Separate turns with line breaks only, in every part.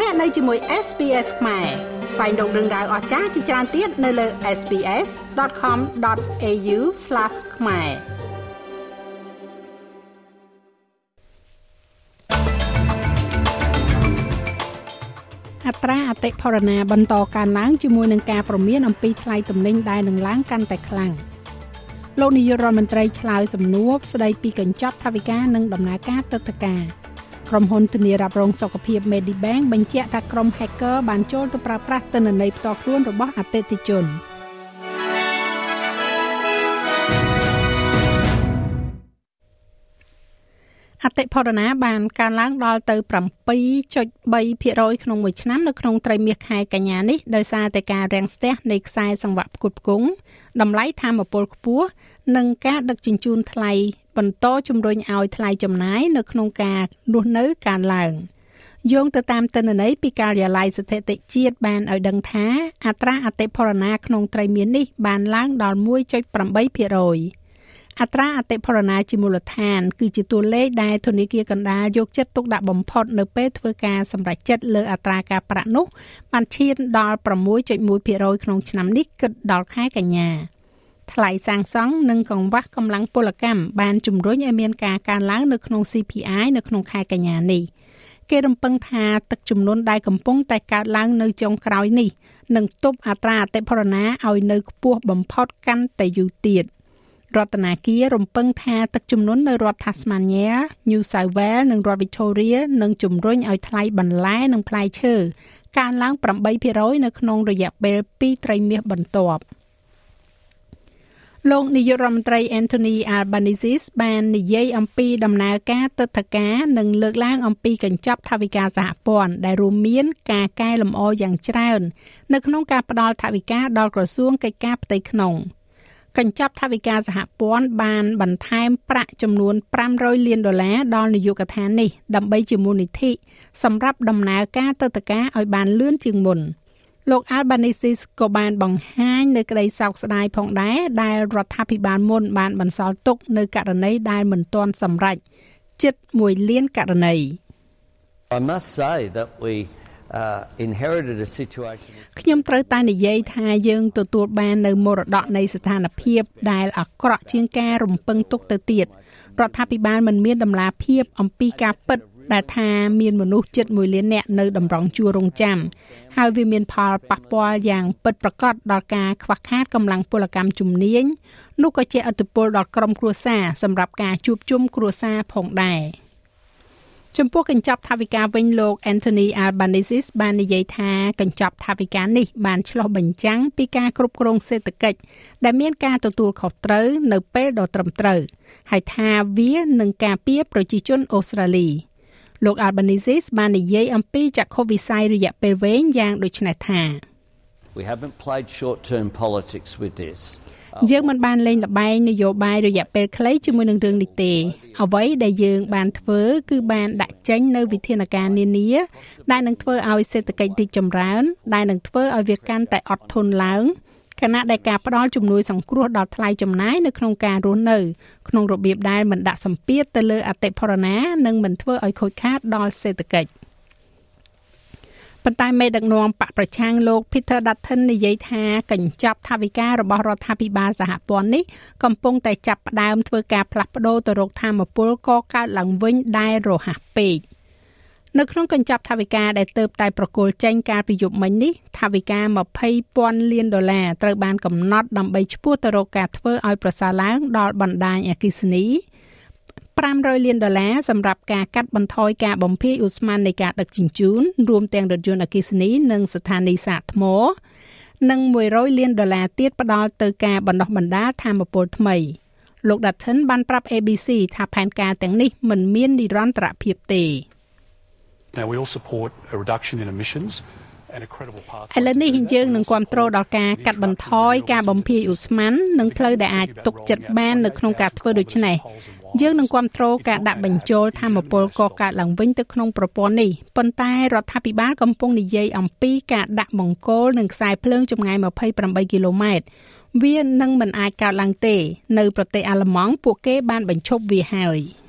លោកអ្នកនៅជាមួយ SPS ខ្មែរស្វែងរកដឹងដៅអស្ចារ្យជាច្រើនទៀតនៅលើ SPS.com.au/ ខ្មែរអត្រាអតិផរណាបន្តកើនឡើងជាមួយនឹងការប្រមានអំពីថ្លៃទំនិញដែលនឹងឡើងកាន់តែខ្លាំងលោកនាយករដ្ឋមន្ត្រីឆ្លើយសំណួរស្ដីពីកញ្ចប់ថវិកានិងដំណើរការទឹកតការ ក្រុមហ៊ុនធានារ៉ាប់រងសុខភាព Medibank បញ្ជាក់ថាក្រុម hacker បានចូលទៅប្រើប្រាស់ទិន្នន័យផ្ទាល់ខ្លួនរបស់អតិថិជន អតិផរណាបានកើនឡើងដល់ទៅ7.3%ក្នុងមួយឆ្នាំនៅក្នុងត្រីមាសខែកញ្ញានេះដោយសារតែការរាំងស្ទះនៃខ្សែសង្វាក់ផ្គត់ផ្គង់តម្លៃធម្មពលខ្ពស់និងការដឹកជញ្ជូនថ្លៃបន្តជំរុញឲ្យថ្លៃចំណាយនៅក្នុងការរស់នៅកើនឡើងយោងទៅតាមទិន្នន័យពីការិយាល័យស្ថិតិជាតិបានឲ្យដឹងថាអត្រាអតិផរណាក្នុងត្រីមាននេះបានឡើងដល់1.8% អត្រាអតិផរណាជាមូលដ្ឋាន គឺជាតួលេខដែលធនាគារកណ្ដាលយកចិត្តទុកដាក់បំផុតនៅពេលធ្វើការសម្រេចចិត្តលើអត្រាការប្រាក់នោះបានឈានដល់6.1%ក្នុងឆ្នាំនេះគិតដល់ខែកញ្ញាថ្លៃសាងសង់និងកង្វះកម្លាំងពលកម្មបានជំរុញឲ្យមានការកើនឡើងនៅក្នុង CPI នៅក្នុងខែកញ្ញានេះគេរំពឹងថាទឹកជំនន់ដែលកំពុងតែកើតឡើងនៅចុងក្រោយនេះនឹងទប់អត្រាអតិផរណាឲ្យនៅខ្ពស់បំផុតកាន់តែយូរទៀត រដ្ឋាភិបាលរំពឹងថាទឹកជំនន់នៅរដ្ឋ Tasmania, New South Wales និងរដ្ឋ Victoria នឹងជំរុញឲ្យថ្លៃបន្លែនិងផ្លែឈើកើនឡើង8%នៅក្នុងរយៈពេល2ត្រីមាសបន្ទាប់។លោកនាយករដ្ឋមន្ត្រី Anthony Albanese បាននិយាយអំពីដំណើរការទឹកធការនិងលើកឡើងអំពីកញ្ចប់ថវិកាសហព័ន្ធដែលរួមមានការកែលម្អយ៉ាងច្រើន នៅក្នុងការផ្តល់ថវិកាដល់ក្រសួងកិច្ចការផ្ទៃក្នុង កញ្ចប់ថវិកាសហព័ន្ធបានបន្ថែមប្រាក់ចំនួន500លានដុល្លារដល់នាយកដ្ឋាននេះដើម្បីជាមូលនិធិសម្រាប់ដំណើរការទឹកធការឲ្យបានលឿនជាងមុន។លោក Albanese ក៏បានបង្ហាញនៅក្តីសោកស្ដាយផងដែរដែលរដ្ឋាភិបាលមុនបានបន្សល់ទុកនៅករណីដែលមិនទាន់សម្រេចជិត1លានករណី
I must say that we uh, inherited a situation
ខ្ញុំត្រូវតែនិយាយថាយើងទទួលបាននៅមរតកនៃស្ថានភាពដែលអាក្រក់ជាងការរំពឹងទុកទៅទៀតរដ្ឋាភិបាលមិនមានដំណាភាពអំពីការពិតដែលថាមានមនុស្សជិត1លាននាក់នៅតម្រង់ជួររងចាំហើយវាមានផលប៉ះពាល់យ៉ាងពិតប្រាកដដល់ការខ្វះខាតកម្លាំងពលកម្មជំនាញនោះក៏ជាឥទ្ធិពលដល់ក្រុមគ្រួសារសម្រាប់ការជួបជុំគ្រួសារផងដែរ ចំពោះកញ្ចប់ថវិកាវិញលោក Anthony Albanese បាននិយាយថាកញ្ចប់ថវិកានេះបានឆ្លុះបញ្ចាំងពីការគ្រប់គ្រងសេដ្ឋកិច្ចដែលមានការទទួលខុសត្រូវនៅពេលដ៏ត្រឹមត្រូវហើយថាវានឹងការពារប្រជាជនអូស្ត្រាលី។លោក Albanese បាននិយាយអំពីចក្ខុវិស័យរយៈពេលវែងយ៉ាងដូចនេះថា
We haven't played short-term politics with this.
យើងមិនបានលេងល្បែងនយោបាយរយៈពេលខ្លីជាមួយនឹងរឿងនេះទេ អ្វីដែលយើងបានធ្វើគឺបានដាក់ចេញនៅវិធានការនានាដែលនឹងធ្វើឲ្យសេដ្ឋកិច្ចរីកចម្រើន ដែលនឹងធ្វើឲ្យវាកាន់តែអត់ធន់ឡើងខណៈដែលការផ្ដល់ជំនួយសង្គ្រោះដល់ថ្លៃចំណាយនៅក្នុងការរស់នៅក្នុងរបៀបដែលមិនដាក់សម្ពាធទៅលើអតិផរណា និងមិនធ្វើឲ្យខូចខាតដល់សេដ្ឋកិច្ច ប៉ុន្តែមេដឹកនាំបកប្រឆាំងលោក Peter Dutton និយាយថាកញ្ចប់ថវិការបស់រដ្ឋាភិបាលសហព័ន្ធនេះកំពុងតែចាប់ផ្ដើមធ្វើការផ្លាស់ប្ដូរទៅរកធម្មពលកកើតឡើងវិញដែលរហ័សពេក។នៅក្នុងកញ្ចប់ថវិកាដែលទៅតែប្រគល់ចេញកាលពីយប់មិញនេះថវិកា20,000លានដុល្លារត្រូវបានកំណត់ដើម្បីឈ្មោះទៅរកការធ្វើឲ្យប្រសើរឡើងដល់បណ្ដាញអគិសនី 500លានដុល្លារសម្រាប់ការកាត់បន្ថយការបំភាយឧស្ម័ននៃការដឹកជញ្ជូនរួមទាំងរថយន្តអគិសនីនិងស្ថានីយសាកថ្មនិង100លានដុល្លារទៀតផ្ដល់ទៅការបណ្ដុះបណ្ដាលធម្មពលថ្មីលោក Dutton បានប្រាប់ ABC ថាផែនការទាំងនេះមិនមាននិរន្តរភាពទេ
Now we all support a reduction in emissions ឥ
ឡូវនេះយើងនឹងគ្រប់គ្រងដល់ការកាត់បន្ថយការបំភាយឧស្ម័ននិងផ្លូវដែលអាចទុកចិត្តបាននៅក្នុងការធ្វើដូច្នេះ យើងនឹងគ្រប់គ្រងការដាក់បញ្ចូលធម្មពលកកើតឡើងវិញទៅក្នុងប្រព័ន្ធនេះប៉ុន្តែរដ្ឋាភិបាលកំពុងនិយាយអំពីការដាក់បង្គោលនិងខ្សែភ្លើងចម្ងាយ28គីឡូម៉ែត្រវានឹងមិនអាចកើតឡើងទេ នៅប្រទេសអាល្លឺម៉ង់ពួកគេបានបញ្ឈប់វាហើយ។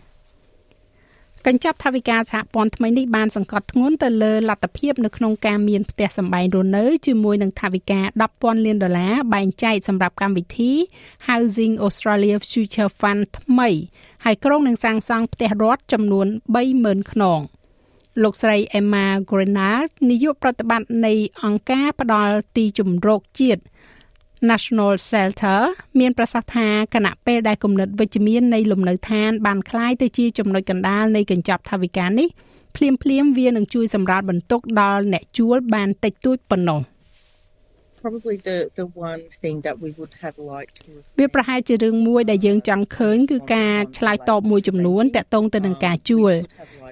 កញ្ចប់ថវិកាសហព័ន្ធថ្មីនេះបានសង្កត់ធ្ងន់ទៅលើលទ្ធភាពនៅក្នុងការមានផ្ទះសម្បែងរស់នៅជាមួយនឹងថវិកា10,000លានដុល្លារបែងចែកសម្រាប់កម្មវិធី Housing Australia Future Fund ថ្មី ហើយក្រុងនឹងសាងសង់ផ្ទះរដ្ឋចំនួន30,000ខ្នងលោកស្រី Emma Grenard នាយកប្រតិបត្តិនៃអង្គការផ្ដល់ទីជម្រកជាតិ National Shelter មានប្រសាសន៍ថាគណៈពេលដែលគំនិតវិជ្ជមាននៃលំនៅឋានបានคล้ายទៅជាចំណុចកណ្ដាលនៃកញ្ចប់ថវិកានេះភ្លាមភ្លាមវានឹងជួយសម្រាលបន្ទុកដល់អ្នកជួលបានតិចតួចប៉ុណ្ណោះ
probably the the one thing that we would have liked to
វាប្រហែលជារឿងមួយដែលយើងចង់ឃើញគឺការឆ្លើយតបមួយចំនួនតាក់ទងទៅនឹងការជួល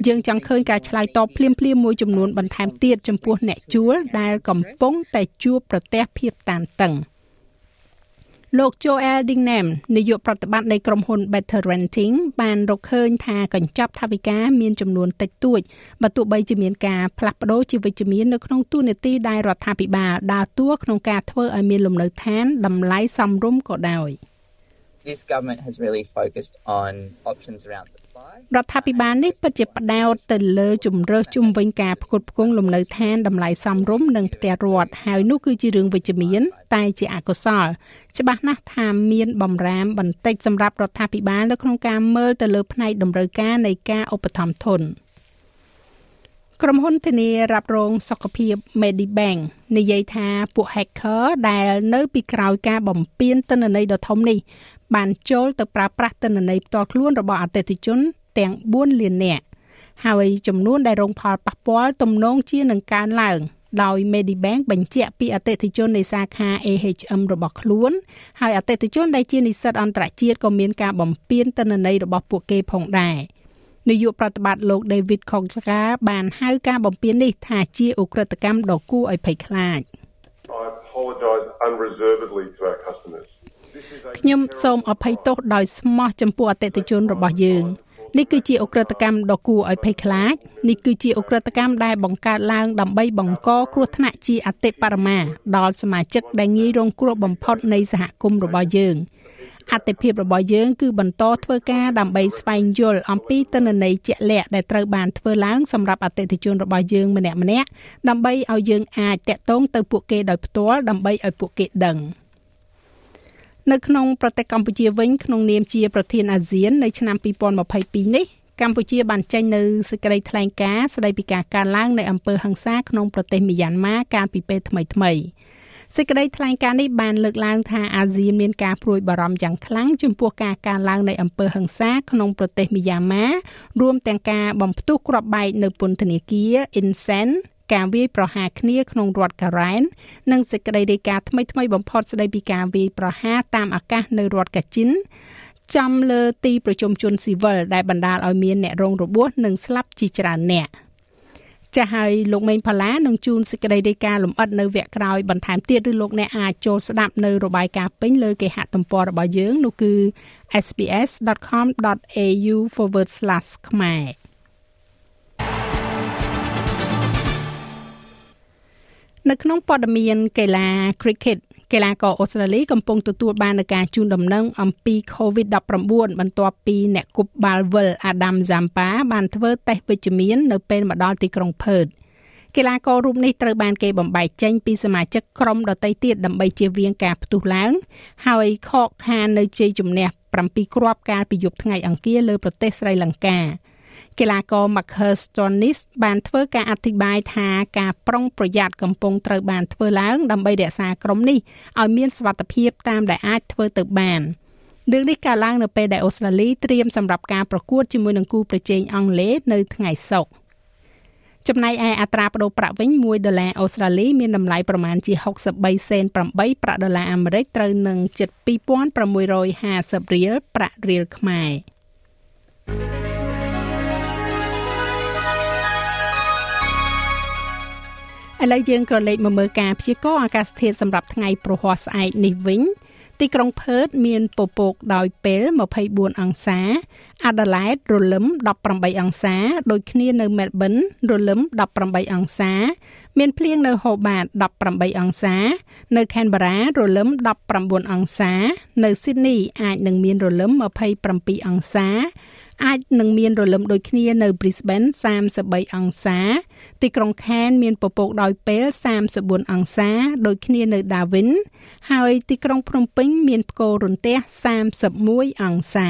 យើងចង់ឃើញការឆ្លើយតបភ្លាមភ្លាមមួយចំនួនបន្ថែមទៀតចំពោះអ្នកជួលដែលកំពុងតែជួបប្រទះភាពតានតឹង។ លោក Joel Dingham នាយកប្រតិបត្តិនៃក្រុមហ៊ុន Better Renting បានរកឃើញថាកញ្ចប់ថវិកាមានចំនួនតិចតួចបើទោះបីជាមានការផ្លាស់ប្ដូរជាវិជ្ជមាននៅក្នុងទូនាទីដែលរដ្ឋាភិបាលដើរតួក្នុងការធ្វើឲ្យមានលំនៅឋានតម្លៃសមរម្យក៏ដោយ។
this government has really focused on options around supply
រដ្ឋាភិបាលនេះពិតជាផ្ដោតទៅលើជំរើសជំវិញការផ្គត់ផ្គង់លំនៅឋានតម្លៃសមរម្យនិងផ្ទះរដ្ឋហើយនោះគឺជារឿងវិជ្ជមាន តែជាអកុសល ច្បាស់ណាស់ថាមានបំរាមបន្តិចសម្រាប់រដ្ឋាភិបាលនៅក្នុងការមើលទៅលើផ្នែកតម្រូវការនៃការឧបត្ថម្ភធនក្រុមហ៊ុនធានារ៉ាប់រងសុខភាព Medibank និយាយថាពួក hacker ដែលនៅពីក្រោយការបំពានទិន្នន័យដ៏ធំនេះ បានចូលទៅប្រើប្រាស់ទិន្នន័យផ្ទាល់ខ្លួនរបស់អតិថិជន ទាំង4លាននាក់ហើយចំនួនដែលរងផលប៉ះពាល់ទំនងជានឹងកើនឡើងដោយ Medibank បញ្ជាក់ពីអតិថិជននៃសាខា AHM របស់ខ្លួន ហើយអតិថិជនដែលជានិស្សិតអន្តរជាតិក៏មានការបំពានទិន្នន័យរបស់ពួកគេផងដែរនាយកប្រតិបត្តិលោក David Kongska បានហៅការបំពាននេះថាជាអ ுக ្រិតកម្មដ៏គួរឲ្យភ័យខ្លាច
I apologize unreservedly to our customers
ខ្ញុំសូមអភ័យទោសដោយស្មោះចំពោះអតិថិជនរបស់យើងនេះគឺជាអ ுக ្រិតកម្មដ៏គួរឲ្យភ័យខ្លាចនេះគឺជាអ ுக ្រិតកម្មដែលបង្កើតឡើងដើម្បីបង្កគ្រោះថ្នាក់ជាអតិបរមាដល់សមាជិកដែលងាយរងគ្រោះបំផុតនៃសហគមន៍របស់យើងអតិភិបរបស់យើងគឺបន្តធ្វើការដើម្បីស្វែងយល់អំពីទិន្នន័យជាក់លាក់ដែលត្រូវបានធ្វើឡើងសម្រាប់អតិថិជនរបស់យើងម្នាក់ៗដើម្បីឲ្យយើងអាចតាក់ទងទៅពួកគេដោយផ្ទាល់ដើម្បីឲ្យពួកគេដឹង។ នៅក្នុងប្រទេសកម្ពុជាវិញក្នុងនាមជាប្រធានអាស៊ាននៅឆ្នាំ2022នេះកម្ពុជាបានចេញនៅសេចក្តីថ្លែងការណ៍ស្តីពីការកើនឡើងនៃអំពើហិង្សាក្នុងប្រទេសមីយ៉ាន់ម៉ាកាលពីពេលថ្មីថ្មីសេចក្តីថ្លែងការណ៍នេះបានលើកឡើងថាអាស៊ានមានការព្រួយបារម្ភយ៉ាងខ្លាំងចំពោះការកើនឡើងនៃអំពើហិង្សាក្នុងប្រទេសមីយ៉ាន់ម៉ារួមទាំងការបំផ្ទុះគ្រាប់បែកនៅពន្ធនាគារ Insen ការវាយប្រហារគ្នាក្នុងរដ្ឋការ៉ែននិងសេចក្តីរាយការណ៍ថ្មីៗបំផុតស្តីពីការវាយប្រហារតាមអាកាសនៅរដ្ឋកាជិនចំលើទីប្រជុំជនស៊ីវិលដែលបណ្ដាលឲ្យមានអ្នករងរបួសនិងស្លាប់ជាច្រើនអ្នកចាស់ហើយលោកមេងផាឡានឹងជួនសេចក្តីរាយការណ៍លម្អិតនៅវគ្គក្រោយបន្ថែមទៀតឬលោកអ្នកអាចចូលស្ដាប់នៅរបាយការណ៍ពេញលើគេហទំព័ររបស់យើងនោះគឺ sbs.com.au/ ខ្មែរ នៅក្នុងព័ត៌មានកីឡា Cricket កីឡាករអូស្ត្រាលីកំពុងទទួលបាននូវការជូនដំណឹងអំពី COVID-19 បន្ទាប់ពីអ្នកគប់បាល់វិល Adam Zampa បានធ្វើតេស្តវិជ្ជមាននៅពេលមកដល់ទីក្រុង Perth កីឡាកររូបនេះត្រូវបានគេបំបែកចេញពីសមាជិកក្រុមដទៃទៀតដើម្បីជៀសវាងការផ្ទុះឡើង ហើយខកខាននៅជ័យជំនះ7គ្រាប់កាលពីយប់ថ្ងៃអង្គារលើប្រទេសស្រីលង្កា។ កីឡាករ Marcus Stoinis បានធ្វើការអធិប្បាយថាការប្រុងប្រយ័ត្នកំពុងត្រូវបានធ្វើឡើងដើម្បីរក្សាក្រុមនេះឲ្យមានសុវត្ថិភាពតាមដែលអាចធ្វើទៅបានរឿងនេះកើតឡើងនៅពេលដែលអូស្ត្រាលីត្រៀមសម្រាប់ការប្រកួតជាមួយនឹងគូប្រជែងអង់គ្លេសនៅថ្ងៃសុក្រចំណែកឯអត្រាប្តូរប្រាក់វិញ1ដុល្លារអូស្ត្រាលីមានតម្លៃប្រមាណជា63សេន8ប្រាក់ដុល្លារអាមេរិកត្រូវនឹងជិត2650រៀលប្រាក់រៀលខ្មែរ ឥឡូវយើងក៏លេខមកមើលការព្យាករណ៍អាកាសធាតុសម្រាប់ថ្ងៃប្រហ័សស្អែកនេះវិញទីក្រុងផឺតមានពពកដោយពេល24អង្សា អាដាលេដរលឹម18អង្សា ដូចគ្នានៅមែលប៊នរលឹម18អង្សា មានភ្លៀងនៅហូបាត18អង្សា នៅខេនបារ៉ារលឹម19អង្សា នៅស៊ីដនីអាចនឹងមានរលឹម27អង្សា អាចនឹងមានរលឹមដូចគ្នានៅ Brisbane 33អង្សា ទីក្រុង Cairns មានពពកដោយពេល34អង្សា ដូចគ្នានៅ Darwin ហើយទីក្រុងភ្នំពេញ មានផ្គររន្ទះ31អង្សា